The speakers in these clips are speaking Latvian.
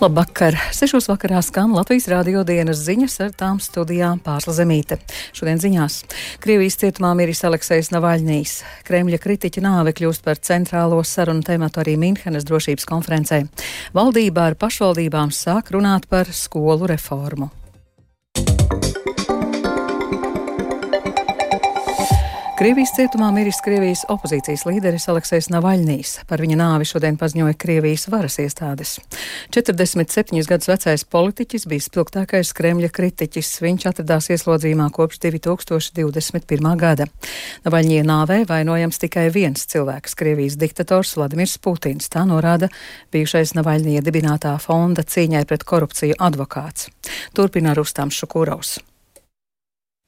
Labvakar! Sešos vakarā skan Latvijas rādio dienas ziņas ar tām studijām Pārsla Zemīte. Šodien ziņās Krievijas cietumā miris Aleksejs Navaļņīs. Kremļa kritiķa nāve kļūst par centrālo sarunu tēmatu arī Minhenes drošības konferencē. Valdībā ar pašvaldībām sāk runāt par skolu reformu. Krievijas cietumā miris Krievijas opozīcijas līderis Aleksejs Navaļnīs. Par viņa nāvi šodien paziņoja Krievijas varas iestādes. 47 gadus vecais politiķis bija spilgtākais Kremļa kritiķis. Viņš atradās ieslodzījumā kopš 2021. gada. Navaļņie nāvē vainojams tikai viens cilvēks - Krievijas diktators Vladimirs Putins. Tā norāda bijušais Navaļņie dibinātā fonda cīņai pret korupciju advokāts. Turpina Rustams Šukurovs.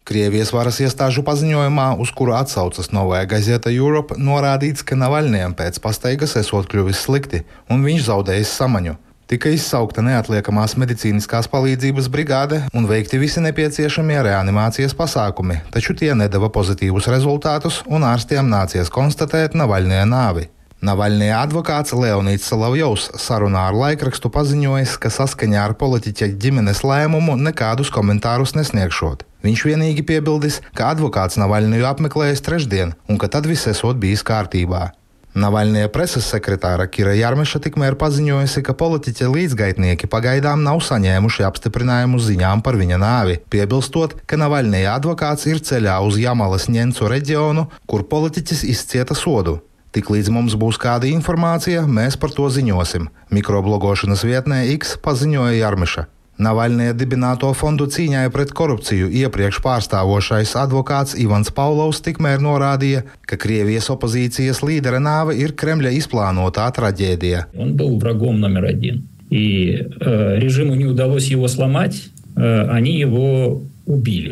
Krievijas varas iestāžu paziņojumā, uz kuru atsaucas Novaja Gazeta Europe, norādīts, ka Navaļņiem pēc pastaigas esot kļuvis slikti un viņš zaudējis samaņu. Tika izsaukta neatliekamās medicīniskās palīdzības brigāde un veikti visi nepieciešamie reanimācijas pasākumi, taču tie nedeva pozitīvus rezultātus un ārstiem nācies konstatēt Navaļņie nāvi. Navaļņie advokāts Leonīds Salavjovs sarunā ar laikrakstu paziņojis, ka saskaņā ar politiķa ģimenes lēmumu nekādus komentārus nesniegšot. Viņš vienīgi piebildis, ka advokāts Navaļņu apmeklējis trešdien un ka tad viss esot bijis kārtībā. Navaļņie preses sekretāra Kira Jarmeša tikmēr paziņojusi, ka politiķa līdzgaitnieki pagaidām nav saņēmuši apstiprinājumu ziņām par viņa nāvi, piebilstot, ka Navaļņie advokāts ir ceļā uz Jamalas ņencu reģionu, kur politiķis izcieta sodu. Tiklīdz mums būs kāda informācija, mēs par to ziņosim. Mikroblogošanas vietnē X paziņoja Jarmeša. Navaļnija dibināto fondu cīņai pret korupciju iepriekš pārstāvošais advokāts Ivans Paulovs tikmēr norādīja, ka Krievijas opozīcijas līdera nāve ir Kremļa izplānotā traģēdija.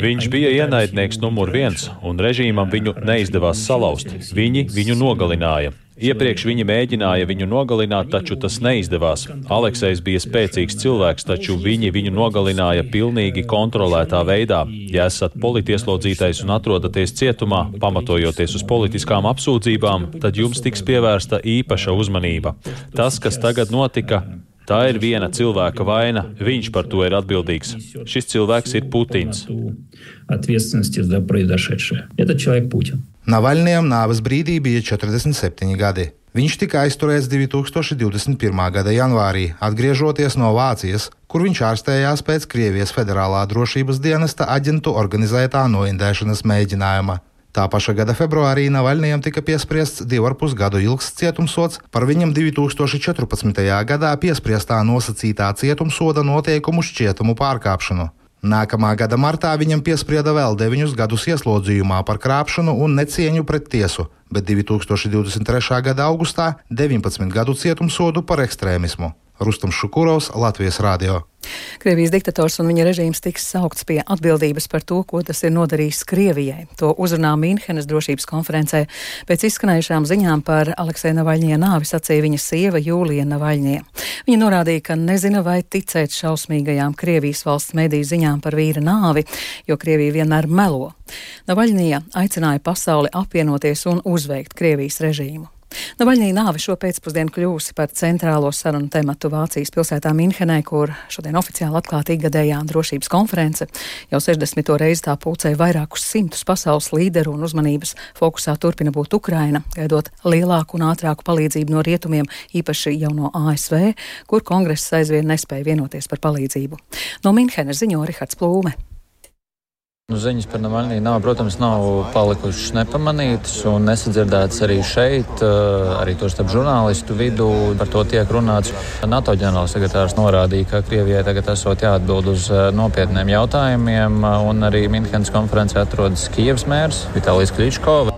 Viņš bija ienaidnieks numur viens, un režīmam viņu neizdevās salauzt. Viņi viņu nogalināja. Iepriekš viņi mēģināja viņu nogalināt, taču tas neizdevās. Aleksējs bija spēcīgs cilvēks, taču viņi viņu nogalināja pilnīgi kontrolētā veidā. Ja esat politieslodzītais un atrodaties cietumā, pamatojoties uz politiskām apsūdzībām, tad jums tiks pievērsta īpaša uzmanība. Tas, kas tagad notika, Tā ir viena cilvēka vaina. Viņš par to ir atbildīgs. Šis cilvēks ir Putins. Navaļņiem nāves brīdī bija 47 gadi. Viņš tika aizturēts 2021. gada janvārī, atgriežoties no Vācijas, kur viņš ārstējās pēc Krievijas federālā drošības dienesta aģentu organizētā noindēšanas mēģinājuma. Tā paša gada februārī Navaļnijam tika piespriests divu ar pus gadu ilgs cietumsots par viņam 2014. gadā piespriestā nosacītā cietumsoda noteikumu šķietumu pārkāpšanu. Nākamā gada martā viņam piesprieda vēl deviņus gadus ieslodzījumā par krāpšanu un necieņu pret tiesu, bet 2023. gada augustā 19 gadu cietumsodu par ekstrēmismu. Rustams Šukurovs, Latvijas Rādio. Krievijas diktators un viņa režīms tiks saukts pie atbildības par to, ko tas ir nodarījis Krievijai. To uzrunā Mīnhenes drošības konferencē. Pēc izskanējušām ziņām par Aleksēna Navaļņie nāvi sacīja viņa sieva Jūlija Navaļņie. Viņa norādīja, ka nezina, vai ticēt šausmīgajām Krievijas valsts mediju ziņām par vīra nāvi, jo Krievija vienmēr melo. Navaļņie aicināja pasauli apvienoties un uzveikt Krievijas režīmu. Navaļņī nāve šo pēcpusdienu kļūsi par centrālo sarunu tematu Vācijas pilsētā Minhenē, kur šodien oficiāli atklāta ikgadējā drošības konference. Jau 60. reizi tā pulcēja vairākus simtus pasaules līderu un uzmanības fokusā turpina būt Ukraina, gaidot lielāku un ātrāku palīdzību no rietumiem, īpaši jau no ASV, kur kongress aizvien nespēja vienoties par palīdzību. No Minhenes ziņo Rihards Plūme. Nu, ziņas par Navaļniju nav, protams, nav palikušas nepamanītas un nesadzirdētas arī šeit, eh, arī to starp žurnālistu vidū. Par to tiek runāts. NATO ģenerālsekretārs norādīja, ka Krievijai tagad esot jāatbild uz eh, nopietniem jautājumiem, un arī Minhenes konferencē atrodas Kievas mērs Vitālijas Kličkova.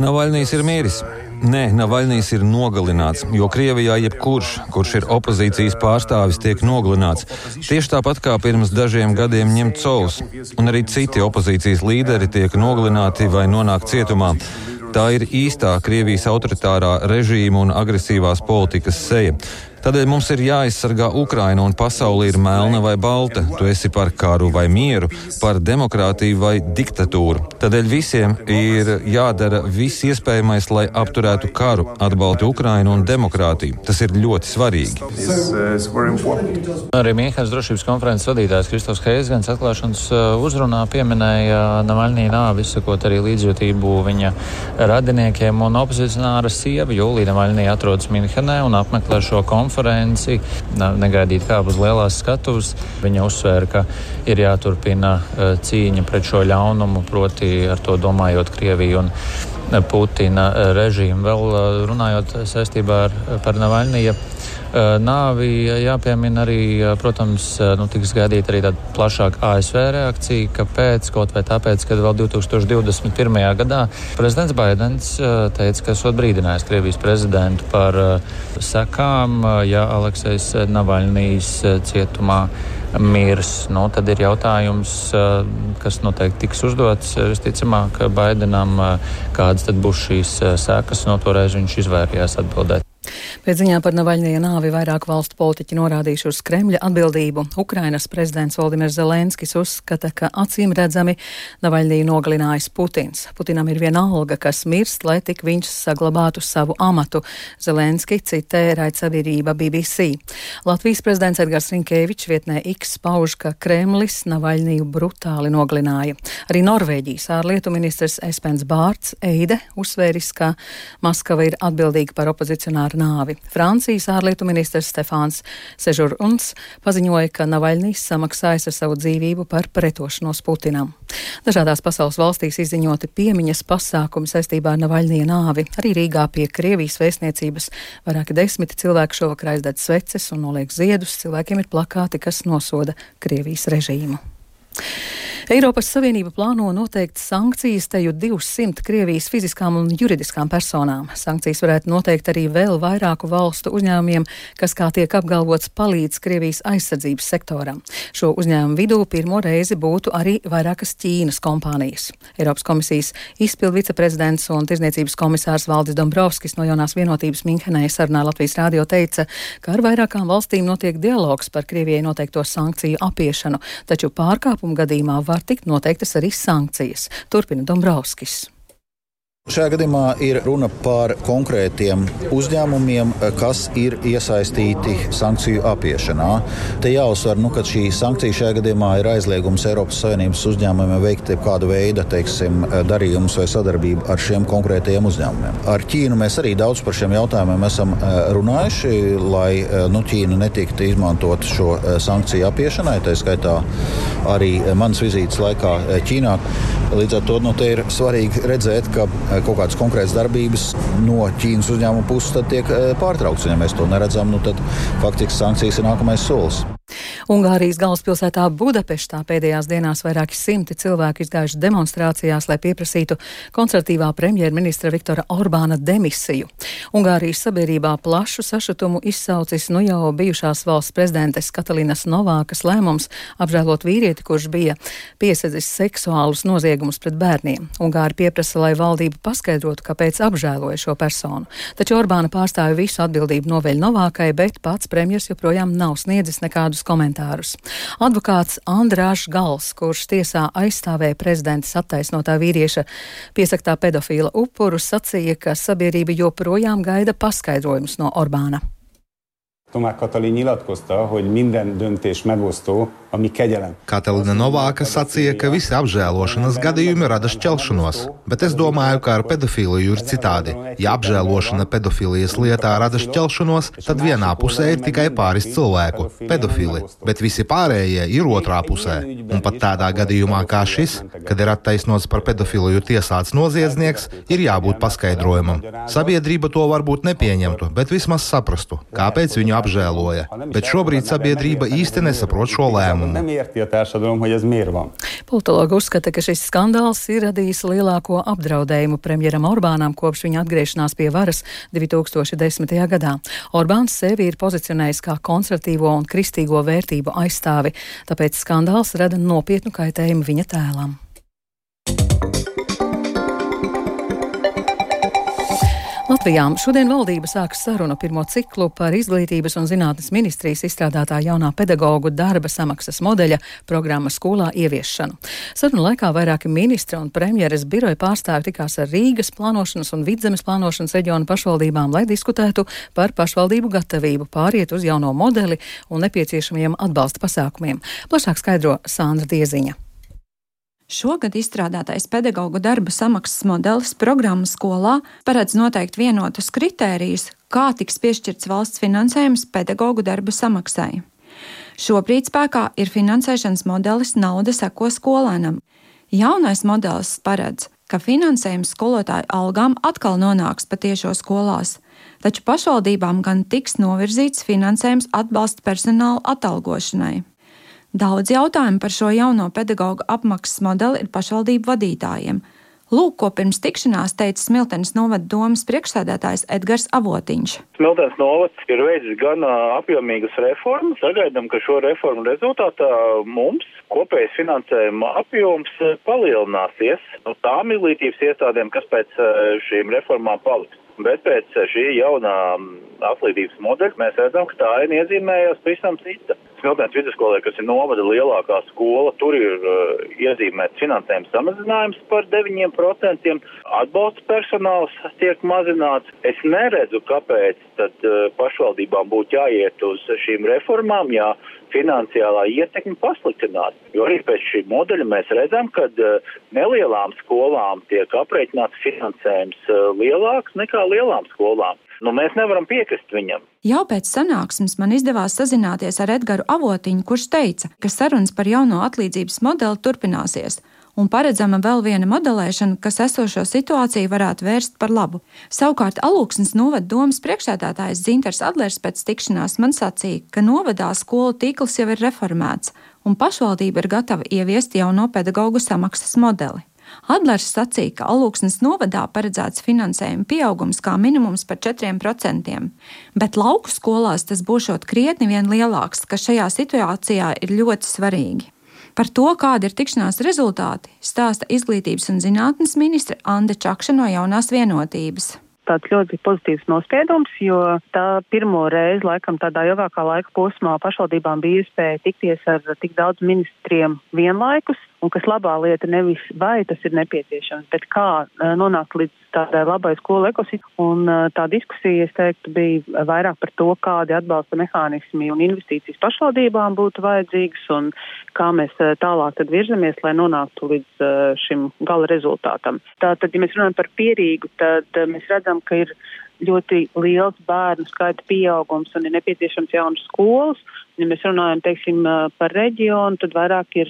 Navaļnijas ir miris. Nē, Navaļnijas ir nogalināts, jo Krievijā jebkurš, kurš ir opozīcijas pārstāvis, tiek nogalināts. Tieši tāpat kā pirms dažiem gadiem Ņemcovs, un arī citi opozīcijas līderi tiek nogalināti vai nonāk cietumā. Tā ir īstā Krievijas autoritārā režīma un agresīvās politikas seja. Tādēļ mums ir jāaizsargā Ukraina un pasaule ir melna vai balta. Tu esi par karu vai mieru, par demokrātiju vai diktatūru. Tādēļ visiem ir jādara viss iespējamais, lai apturētu karu, atbalstu Ukrainu un demokrātiju. Tas ir ļoti svarīgi. Arī Mīnhenes drošības konferences vadītājs Kristofs Heizgans atklāšanas uzrunā pieminēja Navaļnī nāvi, izsakot arī līdzjūtību viņa radiniekiem un opozicionāra sieva Jūlija Navaļnī atrodas Mīnhenē un apmeklē šo konferenci. Negaidīt kā uz lielās skatuves. Viņa uzsvēra, ka ir jāturpina cīņa pret šo ļaunumu, proti ar to domājot Krieviju un Putina režīmu. Vēl runājot saistībā ar, Navaļniju nāvi jāpiemina arī, protams, nu, tiks gaidīta arī tāda plašāka ASV reakcija. Kāpēc? Kaut vai tāpēc, ka vēl 2021. gadā prezidents Baidens teica, ka esot brīdinājis Krievijas prezidentu par sekām, ja Aleksejs Navaļnijas cietumā mirs. Nu, tad ir jautājums, kas noteikti tiks uzdots visticamāk Baidenam, kādas būs šīs sekas. No toreiz viņš izvairījās atbildēt. Pēc ziņām par Navaļņie nāvi vairāk valstu politiķi norādījuši uz Kremļa atbildību. Ukrainas prezidents Valdimirs Zelenskis uzskata, ka acīm redzami Navaļņiju nogalinājis Putins. Putinam ir viena alga, kas mirst, lai tik viņš saglabātu savu amatu. Zelenski citē raidsabiedrība BBC. Latvijas prezidents Edgars Rinkēvičs vietnē X pauž, ka Kremlis Navaļņiju brutāli nogalināja. Arī Norvēģijas ārlietu ministrs Espens Bārts Eide uzsvēris, ka Maskava ir atbildīga par opozicionāru nāvi. Francijas ārlietu ministrs Stefāns Sežuruns paziņoja, ka Navaļnīs samaksājas ar savu dzīvību par pretošanos Putinam. Dažādās pasaules valstīs izziņoti piemiņas pasākumi saistībā ar Navaļnija nāvi. Arī Rīgā pie Krievijas vēstniecības vairāki desmiti cilvēki šovakar aizdedz sveces un noliek ziedus. Cilvēkiem ir plakāti, kas nosoda Krievijas režīmu. Eiropas Savienība plāno noteikt sankcijas teju 200 Krievijas fiziskām un juridiskām personām. Sankcijas varētu noteikt arī vēl vairāku valstu uzņēmumiem, kas, kā tiek apgalvots, palīdz Krievijas aizsardzības sektoram. Šo uzņēmumu vidū pirmo reizi būtu arī vairākas Ķīnas kompānijas. Eiropas komisijas izpildu viceprezidents un tirzniecības komisārs Valdis Dombrovskis no jaunās vienotības Minhenē sarunā Latvijas rādio teica, ka ar vairākām valstīm notiek dialogs par Krievijai noteikto sankciju apiešanu, taču pārkāpumu gadījumā var var tikt noteiktas arī sankcijas. Turpina Dombrovskis. Šajā gadījumā ir runa par konkrētiem uzņēmumiem, kas ir iesaistīti sankciju apiešanā. Te jāuzsver, nu, ka šī sankcija šajā gadījumā ir aizliegums Eiropas Savienības uzņēmumiem veikt kādu veidu teiksim, darījumus vai sadarbību ar šiem konkrētajiem uzņēmumiem. Ar Ķīnu mēs arī daudz par šiem jautājumiem esam eh, runājuši, lai eh, nu, Ķīna netiktu izmantot šo eh, sankciju apiešanai, tā skaitā arī manas vizītes laikā Ķīnā. Līdz ar to nu, ir svarīgi redzēt, ka kaut kādas konkrētas darbības no Ķīnas uzņēmuma puses tiek pārtrauktas. Ja mēs to neredzam, nu, tad faktiski sankcijas ir nākamais solis. Ungārijas galvaspilsētā Budapeštā pēdējās dienās vairāki simti cilvēku izgājuši demonstrācijās, lai pieprasītu konservatīvā premjerministra Viktora Orbāna demisiju. Ungārijas sabiedrībā plašu sašutumu izsaucis nu jau bijušās valsts prezidentes Katalinas Novākas lēmums apžēlot vīrieti, kurš bija piesadzis seksuālus noziegumus pret bērniem. Ungāri pieprasa, lai valdība paskaidrotu, kāpēc apžēloja šo personu. Taču Orbāna pārstāja visu atbildību noveļ Novākai, bet pats premjers joprojām nav sniedzis nekādus komentārus. Advokāts Andrāšs Gals, kurš tiesā aizstāvēja prezidentas attaisnotā vīrieša piesaktā pedofīla upuru, sacīja, ka sabiedrība joprojām gaida paskaidrojumus no Orbāna. Tomák Katalin nyilatkozta, hogy minden döntés megosztó, ami kegyelem. Katalina Novāka sacīja, ka visi apžēlošanas gadījumi rada šķelšanos, bet es domāju, ka ar pedofīliju ir citādi. Ja apžēlošana pedofīlijas lietā rada šķelšanos, tad vienā pusē ir tikai pāris cilvēku - pedofili, bet visi pārējie ir otrā pusē. Un pat tādā gadījumā kā šis, kad ir attaisnots par pedofīliju tiesāts noziedznieks, ir jābūt paskaidrojumam. Sabiedrība to varbūt nepieņemtu, bet vismaz saprastu, kāpēc viņu apžēloja. Bet šobrīd sabiedrība īsti nesaprot šo lēmumu. Politologi uzskata, ka šis skandāls ir radījis lielāko apdraudējumu premjeram Orbānam kopš viņa atgriešanās pie varas 2010. gadā. Orbāns sevi ir pozicionējis kā konservatīvo un kristīgo vērtību aizstāvi, tāpēc skandāls rada nopietnu kaitējumu viņa tēlam. Latvijā šodien valdība sāks sarunu pirmo ciklu par izglītības un zinātnes ministrijas izstrādātā jaunā pedagoģu darba samaksas modeļa programmas skolā ieviešanu. Sarunu laikā vairāki ministri un premjeras biroja pārstāvi tikās ar Rīgas plānošanas un vidzemes plānošanas reģionu pašvaldībām, lai diskutētu par pašvaldību gatavību pāriet uz jauno modeli un nepieciešamiem atbalsta pasākumiem. Plašāk skaidro Sandra Dieziņa. Šogad izstrādātais pedagoģu darba samaksas modelis programmas skolā paredz noteikt vienotus kritērijus, kā tiks piešķirts valsts finansējums pedagoģu darba samaksai. Šobrīd spēkā ir finansēšanas modelis nauda seko skolēnam. Jaunais modelis paredz, ka finansējums skolotāju algām atkal nonāks patiešo skolās, taču pašvaldībām gan tiks novirzīts finansējums atbalsta personāla atalgošanai. Daudz jautājumu par šo jauno pedagoģu apmaksas modeli ir pašvaldību vadītājiem. Lūk, ko pirms tikšanās teica Smiltenes novada domas priekšsēdētājs Edgars Avotiņš. Smiltenes novads ir veicis gan apjomīgas reformas. Sagaidām, ka šo reformu rezultātā mums kopējais finansējuma apjoms palielināsies no tām izglītības iestādēm, kas pēc šīm reformām paliks. Bet pēc šī jaunā atlīdzības modeļa mēs redzam, ka tā ir iezīmējās pavisam cita. Smiltens vidusskolē, kas ir novada lielākā skola, tur ir uh, iezīmēts finansējums samazinājums par 9%, atbalsta personāls tiek mazināts. Es neredzu, kāpēc tad uh, pašvaldībām būtu jāiet uz šīm reformām, ja finansiālā ietekme pasliktinās. Jo arī pēc šī modeļa mēs redzam, ka uh, nelielām skolām tiek aprēķināts finansējums uh, lielāks nekā lielām skolām. Nu, mēs nevaram piekrist viņam. Jau pēc sanāksmes man izdevās sazināties ar Edgars Avotiņu, kurš teica, ka sarunas par jauno atlīdzības modeli turpināsies un paredzama vēl viena modelēšana, kas esošo situāciju varētu vērst par labu. Savukārt Alūksnes novada domas priekšsēdētājs Zinters Adlers pēc tikšanās man sacīja, ka novadā skolu tīkls jau ir reformēts, un pašvaldība ir gatava ieviest jauno pedagoģu samaksas modeli. Adlers sacīja, ka Alūksnes novadā paredzēts finansējuma pieaugums kā minimums par 4%, bet lauku skolās tas būšot krietni vien lielāks, kas šajā situācijā ir ļoti svarīgi. Par to, kāda ir tikšanās rezultāti, stāsta izglītības un zinātnes ministre Anna Čakša no jaunās vienotības. Tāds ļoti pozitīvs nospiedums, jo tā pirmo reizi, laikam, tādā ilgākā laika posmā pašvaldībām bija iespēja tikties ar tik daudz ministriem vienlaikus un kas labā lieta nevis vai tas ir nepieciešams, bet kā uh, nonākt līdz tādai labai skolu ekosistēmai. Un uh, tā diskusija, es teiktu, bija vairāk par to, kādi atbalsta mehānismi un investīcijas pašvaldībām būtu vajadzīgas un kā mēs uh, tālāk tad virzamies, lai nonāktu līdz šim gala rezultātam. Tātad, ja mēs runājam par pierīgu, tad mēs redzam, ka ir ļoti liels bērnu skaita pieaugums un ir nepieciešams jaunas skolas. Ja mēs runājam teiksim, par reģionu, tad vairāk ir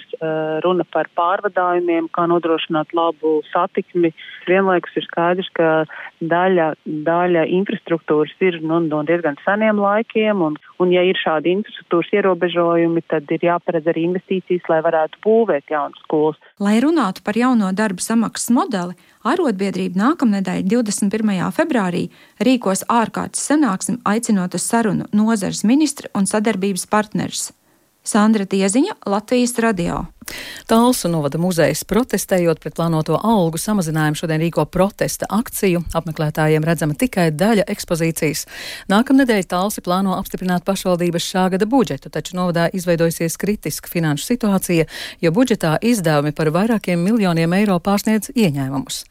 runa par pārvadājumiem, kā nodrošināt labu satikmi. Vienlaikus ir skaidrs, ka daļa, daļa infrastruktūras ir nu, no diezgan seniem laikiem, un, un ja ir šādi infrastruktūras ierobežojumi, tad ir jāparedz arī investīcijas, lai varētu būvēt jaunas skolas. Lai runātu par jauno darba samaksas modeli, Arotbiedrība nākamnedēļ, 21. februārī, rīkos ārkārtas sanāksmi aicinot uz sarunu nozares ministru un sadarbības partnerus. Sandra Tieziņa, Latvijas radio. Talsu novada muzejs protestējot pret plānoto algu samazinājumu šodien rīko protesta akciju. Apmeklētājiem redzama tikai daļa ekspozīcijas. Nākamnedēļ Talsi plāno apstiprināt pašvaldības šā gada budžetu, taču novadā izveidojusies kritiska finanšu situācija, jo budžetā izdevumi par vairākiem miljoniem eiro pārsniedz ieņēmumus.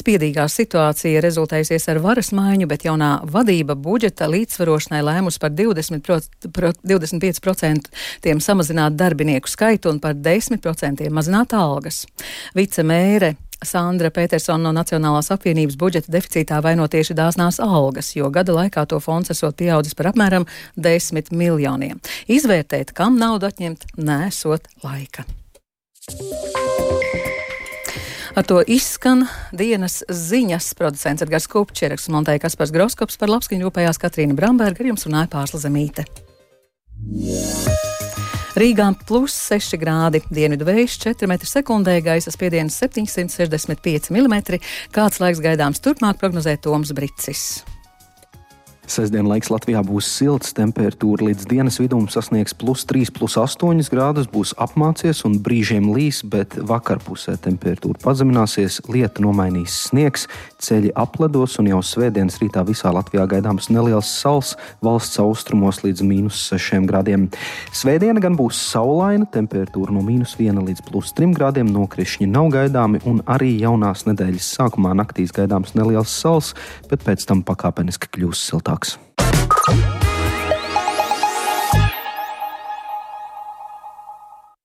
Spiedīgā situācija rezultējusies ar varas maiņu, bet jaunā vadība budžeta līdzsvarošanai lēmus par 20 pro, pro, 25% samazināt darbinieku skaitu un par 10 10% mazināt algas. Vicemēre Sandra Petersona no Nacionālās apvienības budžeta deficītā vaino tieši dāsnās algas, jo gada laikā to fonds esot pieaudzis par apmēram 10 miljoniem. Izvērtēt, kam naudu atņemt, nesot laika. Ar to izskan dienas ziņas. Producents Edgars Kupčeraks un Monteja Kaspars Groskops par labskaņu rūpējās Katrīna Bramberga, ar jums runāja Pārsla Zemīte. Yeah. Rīgā plus 6 grādi, dienvidu vējš 4 m2, gaisa spiediens 765 mm. Kāds laiks gaidāms turpmāk prognozē Toms Bricis. Sesdien laiks Latvijā būs silts, temperatūra līdz dienas vidum sasniegs plus 3, plus 8 grādus, būs apmācies un brīžiem līs, bet vakarpusē temperatūra pazemināsies, lieta nomainīs sniegs, ceļi apledos un jau svētdienas rītā visā Latvijā gaidāms neliels sals, valsts austrumos līdz mīnus 6 grādiem. Svētdiena gan būs saulaina, temperatūra no mīnus 1 līdz plus 3 grādiem, nokrišņi nav gaidāmi un arī jaunās nedēļas sākumā naktīs gaidāms neliels sals, bet pēc tam pakāpeniski kļūs siltāk. jaoks